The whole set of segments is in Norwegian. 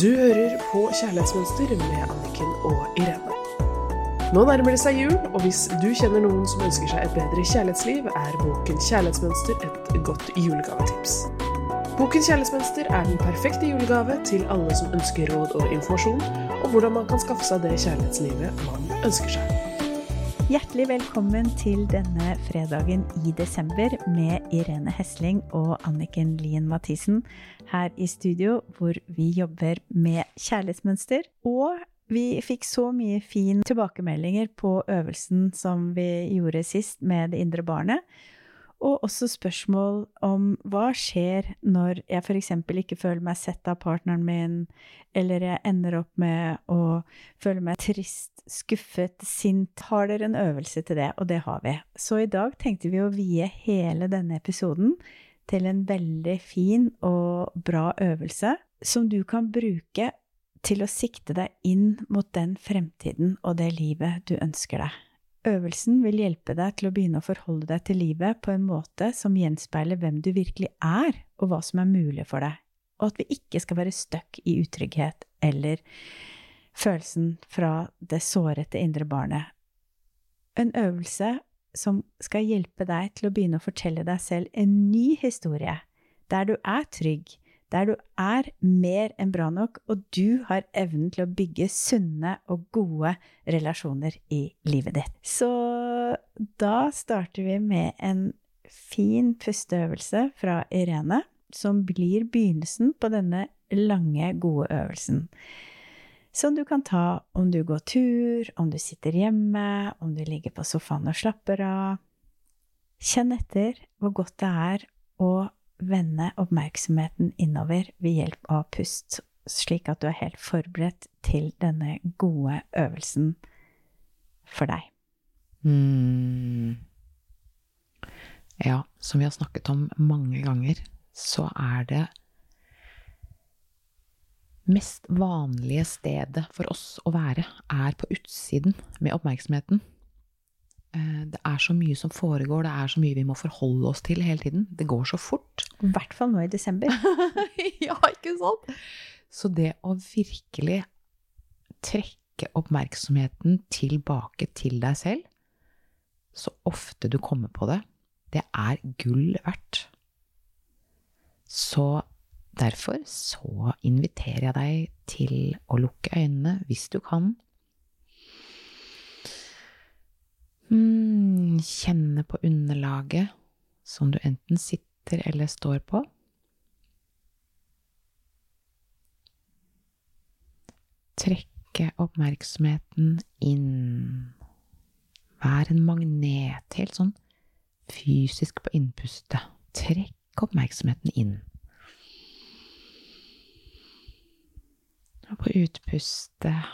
Du hører på Kjærlighetsmønster med Anniken og Irene. Nå nærmer det seg jul, og hvis du kjenner noen som ønsker seg et bedre kjærlighetsliv, er boken Kjærlighetsmønster et godt julegavetips. Boken Kjærlighetsmønster er den perfekte julegave til alle som ønsker råd og informasjon om hvordan man kan skaffe seg det kjærlighetslivet man ønsker seg. Hjertelig velkommen til denne fredagen i desember med Irene Hesling og Anniken Lien Mathisen her i studio, hvor vi jobber med kjærlighetsmønster. Og vi fikk så mye fin tilbakemeldinger på øvelsen som vi gjorde sist med det indre barnet. Og også spørsmål om hva skjer når jeg f.eks. ikke føler meg sett av partneren min, eller jeg ender opp med å føle meg trist, skuffet, sint. Har dere en øvelse til det? Og det har vi. Så i dag tenkte vi å vie hele denne episoden til en veldig fin og bra øvelse som du kan bruke til å sikte deg inn mot den fremtiden og det livet du ønsker deg. Øvelsen vil hjelpe deg til å begynne å forholde deg til livet på en måte som gjenspeiler hvem du virkelig er, og hva som er mulig for deg, og at vi ikke skal være stuck i utrygghet eller følelsen fra det sårete indre barnet. En øvelse som skal hjelpe deg til å begynne å fortelle deg selv en ny historie, der du er trygg, der du er mer enn bra nok, og du har evnen til å bygge sunne og gode relasjoner i livet ditt. Så da starter vi med en fin pusteøvelse fra Irene, som blir begynnelsen på denne lange, gode øvelsen. Som du kan ta om du går tur, om du sitter hjemme, om du ligger på sofaen og slapper av. Kjenn etter hvor godt det er å vende oppmerksomheten innover ved hjelp av pust, slik at du er helt forberedt til denne gode øvelsen for deg. Mm. Ja, som vi har snakket om mange ganger, så er det mest vanlige stedet for oss å være, er på utsiden med oppmerksomheten. Eh, det er så mye som foregår, det er så mye vi må forholde oss til hele tiden. Det går så fort. I hvert fall nå i desember. ja, ikke sant? Så det å virkelig trekke oppmerksomheten tilbake til deg selv, så ofte du kommer på det, det er gull verdt. Så derfor så inviterer jeg deg til å lukke øynene hvis du kan Mm, kjenne på underlaget som du enten sitter eller står på. Trekke oppmerksomheten inn. Vær en magnet, helt sånn fysisk på innpustet. Trekk oppmerksomheten inn. Og på utpustet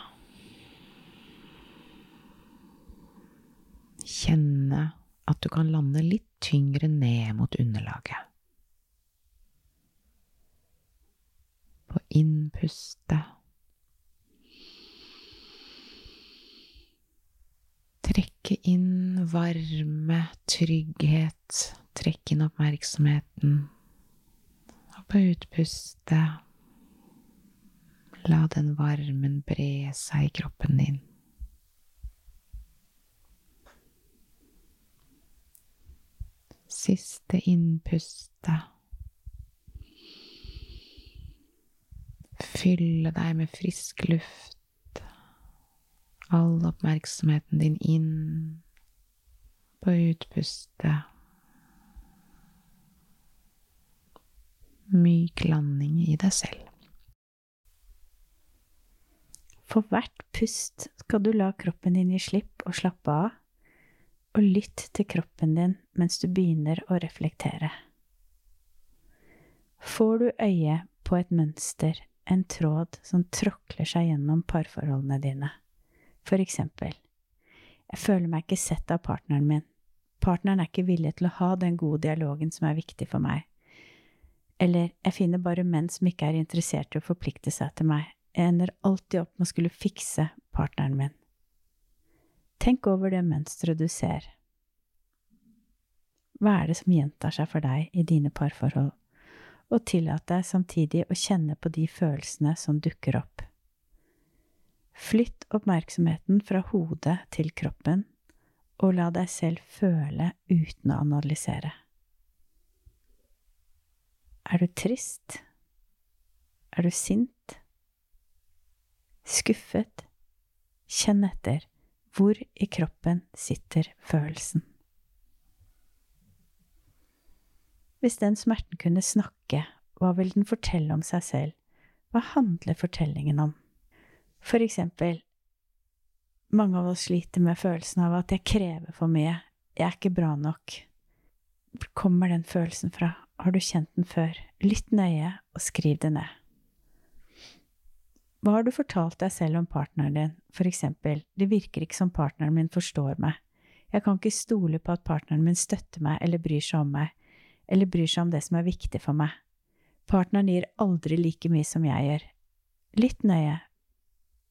Kjenne at du kan lande litt tyngre ned mot underlaget. På innpustet Trekke inn varme, trygghet. Trekk inn oppmerksomheten. Og på utpustet La den varmen bre seg i kroppen din. Siste innpustet. Fylle deg med frisk luft. All oppmerksomheten din inn på utpustet. Myk landing i deg selv. For hvert pust skal du la kroppen din gi slipp og slappe av og lytt til kroppen din mens du begynner å reflektere. Får du øye på et mønster, en tråd som tråkler seg gjennom parforholdene dine? For eksempel, jeg føler meg ikke sett av partneren min. Partneren er ikke villig til å ha den gode dialogen som er viktig for meg. Eller jeg finner bare menn som ikke er interessert i å forplikte seg til meg. Jeg ender alltid opp med å skulle fikse partneren min. Tenk over det mønsteret du ser. Hva er det som gjentar seg for deg i dine parforhold, og tillat deg samtidig å kjenne på de følelsene som dukker opp. Flytt oppmerksomheten fra hodet til kroppen, og la deg selv føle uten å analysere. Er du trist? Er du sint? Skuffet? Kjenn etter. Hvor i kroppen sitter følelsen? Hvis den smerten kunne snakke, hva vil den fortelle om seg selv? Hva handler fortellingen om? For eksempel, mange av oss sliter med følelsen av at jeg krever for mye, jeg er ikke bra nok. Hvor kommer den følelsen fra? Har du kjent den før? Lytt nøye, og skriv det ned. Hva har du fortalt deg selv om partneren din, for eksempel, det virker ikke som partneren min forstår meg, jeg kan ikke stole på at partneren min støtter meg eller bryr seg om meg, eller bryr seg om det som er viktig for meg, partneren gir aldri like mye som jeg gjør. Lytt nøye,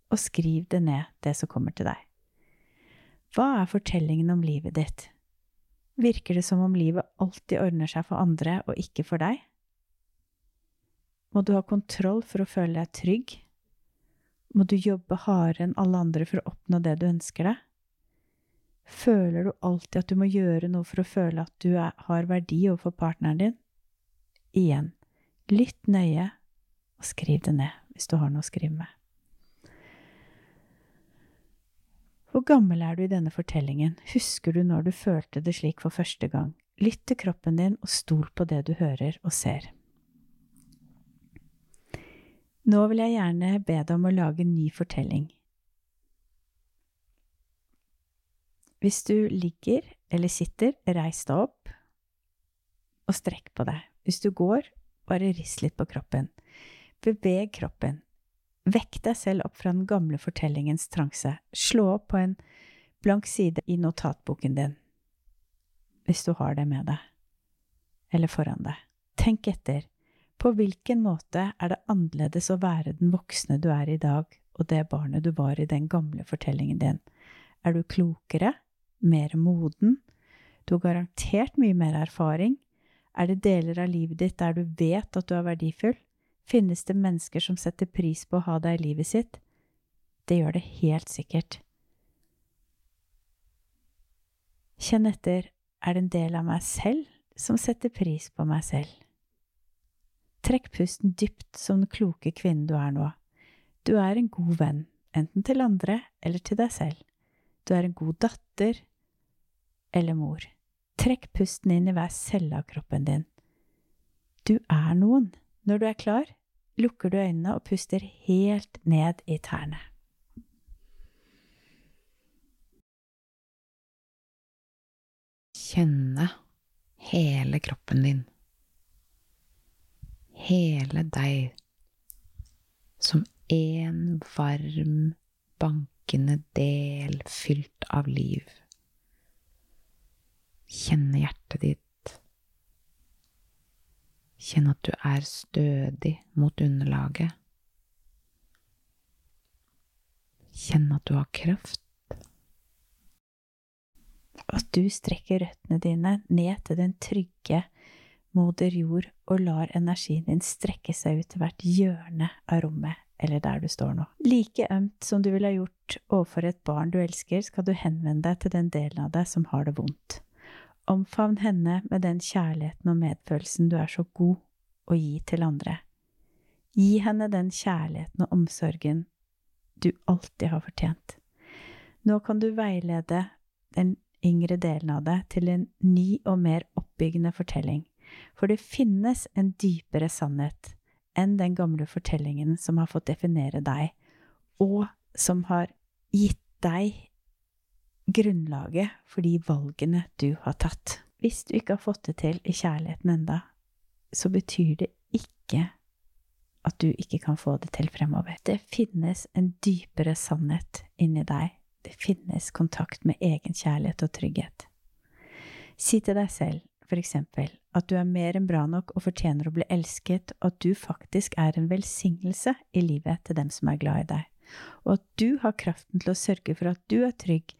og skriv det ned, det som kommer til deg. Hva er fortellingen om livet ditt? Virker det som om livet alltid ordner seg for andre og ikke for deg? Må du ha kontroll for å føle deg trygg? Må du jobbe hardere enn alle andre for å oppnå det du ønsker deg? Føler du alltid at du må gjøre noe for å føle at du er, har verdi overfor partneren din? Igjen, lytt nøye, og skriv det ned hvis du har noe å skrive med. Hvor gammel er du i denne fortellingen, husker du når du følte det slik for første gang? Lytt til kroppen din og stol på det du hører og ser. Nå vil jeg gjerne be deg om å lage en ny fortelling. Hvis du ligger eller sitter, reis deg opp og strekk på deg. Hvis du går, bare rist litt på kroppen. Beveg kroppen. Vekk deg selv opp fra den gamle fortellingens transe. Slå opp på en blank side i notatboken din, hvis du har det med deg, eller foran deg. Tenk etter. På hvilken måte er det annerledes å være den voksne du er i dag, og det barnet du var i den gamle fortellingen din? Er du klokere? Mer moden? Du har garantert mye mer erfaring. Er det deler av livet ditt der du vet at du er verdifull? Finnes det mennesker som setter pris på å ha deg i livet sitt? Det gjør det helt sikkert. Kjenn etter, er det en del av meg selv som setter pris på meg selv? Trekk pusten dypt som den kloke kvinnen du er nå. Du er en god venn, enten til andre eller til deg selv. Du er en god datter eller mor. Trekk pusten inn i hver celle av kroppen din. Du er noen. Når du er klar, lukker du øynene og puster helt ned i tærne. Kjenne hele kroppen din hele deg som en varm, bankende del fylt av liv. Kjenne hjertet ditt. Kjenn at du er stødig mot underlaget. Kjenn at du har kraft. At du strekker røttene dine ned til den trygge, moder jord og lar energien din strekke seg ut til hvert hjørne av rommet eller der du står nå. Like ømt som du ville ha gjort overfor et barn du elsker, skal du henvende deg til den delen av deg som har det vondt. Omfavn henne med den kjærligheten og medfølelsen du er så god å gi til andre. Gi henne den kjærligheten og omsorgen du alltid har fortjent. Nå kan du veilede den yngre delen av deg til en ny og mer oppbyggende fortelling. For det finnes en dypere sannhet enn den gamle fortellingen som har fått definere deg, og som har gitt deg grunnlaget for de valgene du har tatt. Hvis du ikke har fått det til i kjærligheten enda, så betyr det ikke at du ikke kan få det til fremover. Det finnes en dypere sannhet inni deg. Det finnes kontakt med egen kjærlighet og trygghet. Si til deg selv for eksempel, at du er mer enn bra nok og fortjener å bli elsket, og at du faktisk er en velsignelse i livet til dem som er glad i deg, og at du har kraften til å sørge for at du er trygg,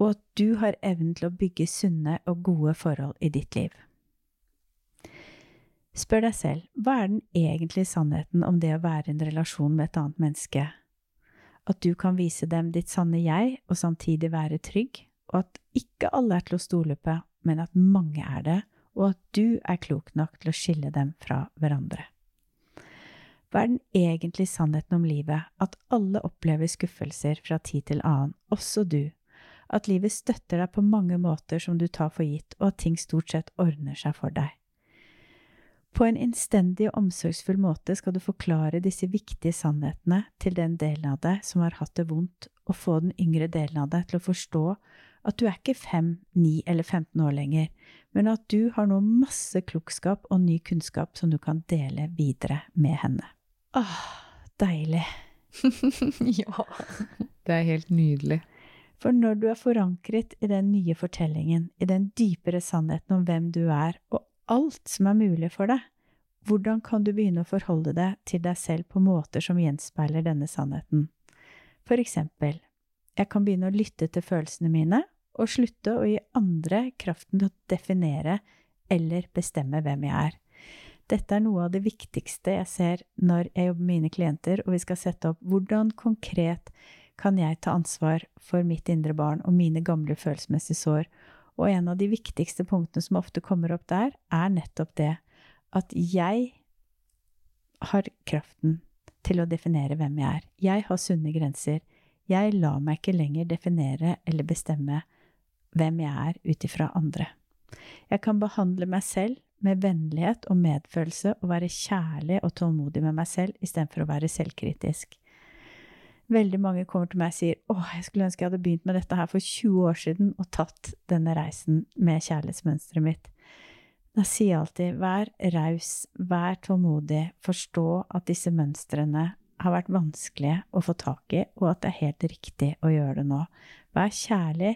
og at du har evnen til å bygge sunne og gode forhold i ditt liv. Spør deg selv, hva er den egentlige sannheten om det å være i en relasjon med et annet menneske? At du kan vise dem ditt sanne jeg, og samtidig være trygg, og at ikke alle er til å stole på, men at mange er det, og at du er klok nok til å skille dem fra hverandre. Hva er den egentlige sannheten om livet? At alle opplever skuffelser fra tid til annen, også du. At livet støtter deg på mange måter som du tar for gitt, og at ting stort sett ordner seg for deg. På en innstendig og omsorgsfull måte skal du forklare disse viktige sannhetene til den delen av deg som har hatt det vondt, og få den yngre delen av deg til å forstå at du er ikke fem, ni eller 15 år lenger, men at du har nå masse klokskap og ny kunnskap som du kan dele videre med henne. Åh, deilig. ja. Det er helt nydelig. For når du er forankret i den nye fortellingen, i den dypere sannheten om hvem du er, og alt som er mulig for deg, hvordan kan du begynne å forholde deg til deg selv på måter som gjenspeiler denne sannheten? For eksempel, jeg kan begynne å lytte til følelsene mine, og slutte å gi andre kraften til å definere eller bestemme hvem jeg er. Dette er noe av det viktigste jeg ser når jeg jobber med mine klienter, og vi skal sette opp hvordan konkret kan jeg ta ansvar for mitt indre barn og mine gamle følelsesmessige sår, og en av de viktigste punktene som ofte kommer opp der, er nettopp det at jeg har kraften til å definere hvem jeg er. Jeg har sunne grenser. Jeg lar meg ikke lenger definere eller bestemme hvem jeg er ut ifra andre. Jeg kan behandle meg selv med vennlighet og medfølelse og være kjærlig og tålmodig med meg selv istedenfor å være selvkritisk. Veldig mange kommer til meg og sier 'Å, jeg skulle ønske jeg hadde begynt med dette her for 20 år siden og tatt denne reisen med kjærlighetsmønsteret mitt. Da sier jeg alltid vær raus, vær tålmodig, forstå at disse mønstrene har vært vanskelige å få tak i, og at det er helt riktig å gjøre det nå. Vær kjærlig,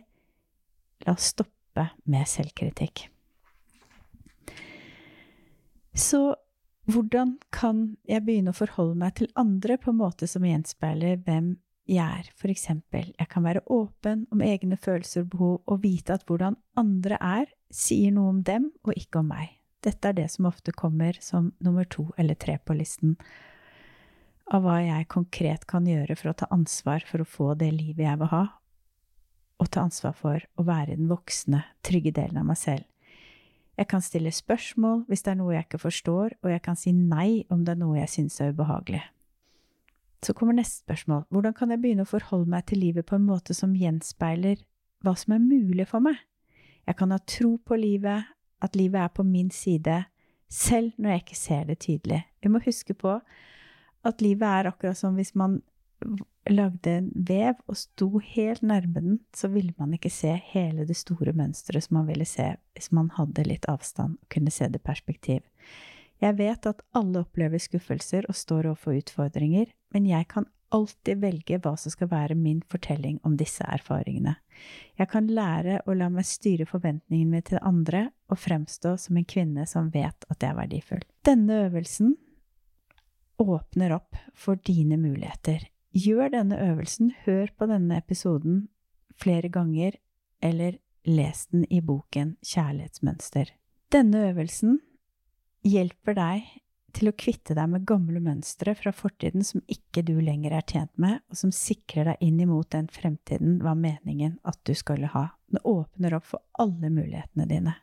la oss stoppe med selvkritikk. Så hvordan kan jeg begynne å forholde meg til andre på en måte som gjenspeiler hvem jeg er? For eksempel, jeg kan være åpen om egne følelser og behov og vite at hvordan andre er, sier noe om dem og ikke om meg. Dette er det som ofte kommer som nummer to eller tre på listen av hva jeg konkret kan gjøre for å ta ansvar for å få det livet jeg vil ha, og ta ansvar for å være den voksne, trygge delen av meg selv. Jeg kan stille spørsmål hvis det er noe jeg ikke forstår, og jeg kan si nei om det er noe jeg synes er ubehagelig. Så kommer neste spørsmål, hvordan kan jeg begynne å forholde meg til livet på en måte som gjenspeiler hva som er mulig for meg? Jeg kan ha tro på livet, at livet er på min side, selv når jeg ikke ser det tydelig. Vi må huske på at livet er akkurat som hvis man lagde en vev og sto helt nærme den, så ville man ikke se hele det store mønsteret som man ville se hvis man hadde litt avstand og kunne se det i perspektiv. Jeg vet at alle opplever skuffelser og står overfor utfordringer, men jeg kan alltid velge hva som skal være min fortelling om disse erfaringene. Jeg kan lære å la meg styre forventningene til andre og fremstå som en kvinne som vet at jeg er verdifull. Denne øvelsen åpner opp for dine muligheter Gjør denne øvelsen, hør på denne episoden flere ganger, eller les den i boken Kjærlighetsmønster. Denne øvelsen hjelper deg til å kvitte deg med gamle mønstre fra fortiden som ikke du lenger er tjent med, og som sikrer deg inn imot den fremtiden var meningen at du skulle ha. Den åpner opp for alle mulighetene dine.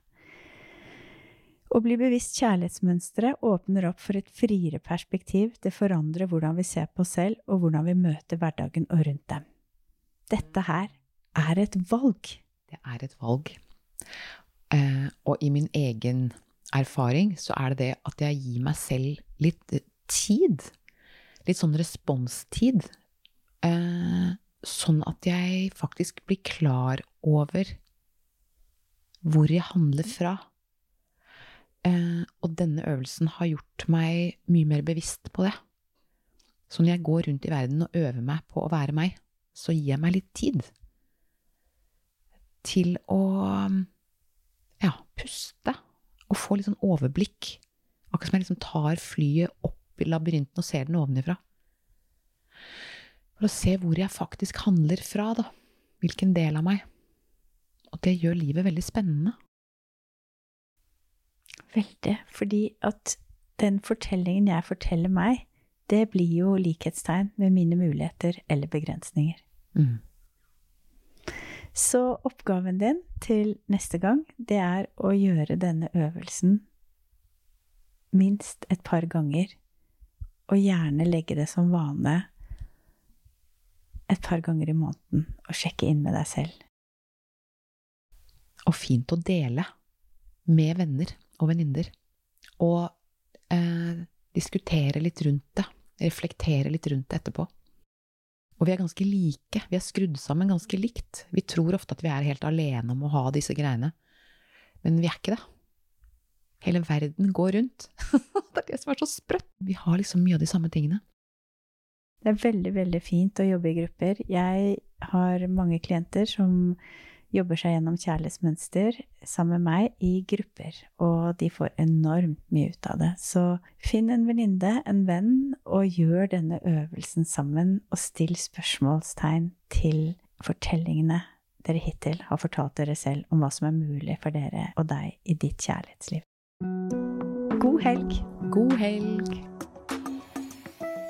Å bli bevisst kjærlighetsmønsteret åpner opp for et friere perspektiv, det forandrer hvordan vi ser på oss selv, og hvordan vi møter hverdagen og rundt dem. Dette her er et valg. Det er et valg. Eh, og i min egen erfaring så er det det at jeg gir meg selv litt tid. Litt sånn responstid. Eh, sånn at jeg faktisk blir klar over hvor jeg handler fra. Eh, og denne øvelsen har gjort meg mye mer bevisst på det. Så når jeg går rundt i verden og øver meg på å være meg, så gir jeg meg litt tid til å ja, puste og få litt sånn overblikk. Akkurat som jeg liksom tar flyet opp i labyrinten og ser den ovenifra. For å se hvor jeg faktisk handler fra, da. Hvilken del av meg. Og det gjør livet veldig spennende. Veldig. Fordi at den fortellingen jeg forteller meg, det blir jo likhetstegn med mine muligheter eller begrensninger. Mm. Så oppgaven din til neste gang, det er å gjøre denne øvelsen minst et par ganger. Og gjerne legge det som vane et par ganger i måneden og sjekke inn med deg selv. Og fint å dele med venner og venninner. Og eh, diskutere litt rundt det. Reflektere litt rundt det etterpå. Og vi er ganske like. Vi er skrudd sammen ganske likt. Vi tror ofte at vi er helt alene om å ha disse greiene. Men vi er ikke det. Hele verden går rundt. det er det som er så sprøtt. Vi har liksom mye av de samme tingene. Det er veldig, veldig fint å jobbe i grupper. Jeg har mange klienter som jobber seg gjennom kjærlighetsmønster sammen med meg i grupper, og de får enormt mye ut av det. Så finn en venninne, en venn, og gjør denne øvelsen sammen, og still spørsmålstegn til fortellingene dere hittil har fortalt dere selv om hva som er mulig for dere og deg i ditt kjærlighetsliv. God helg! God helg!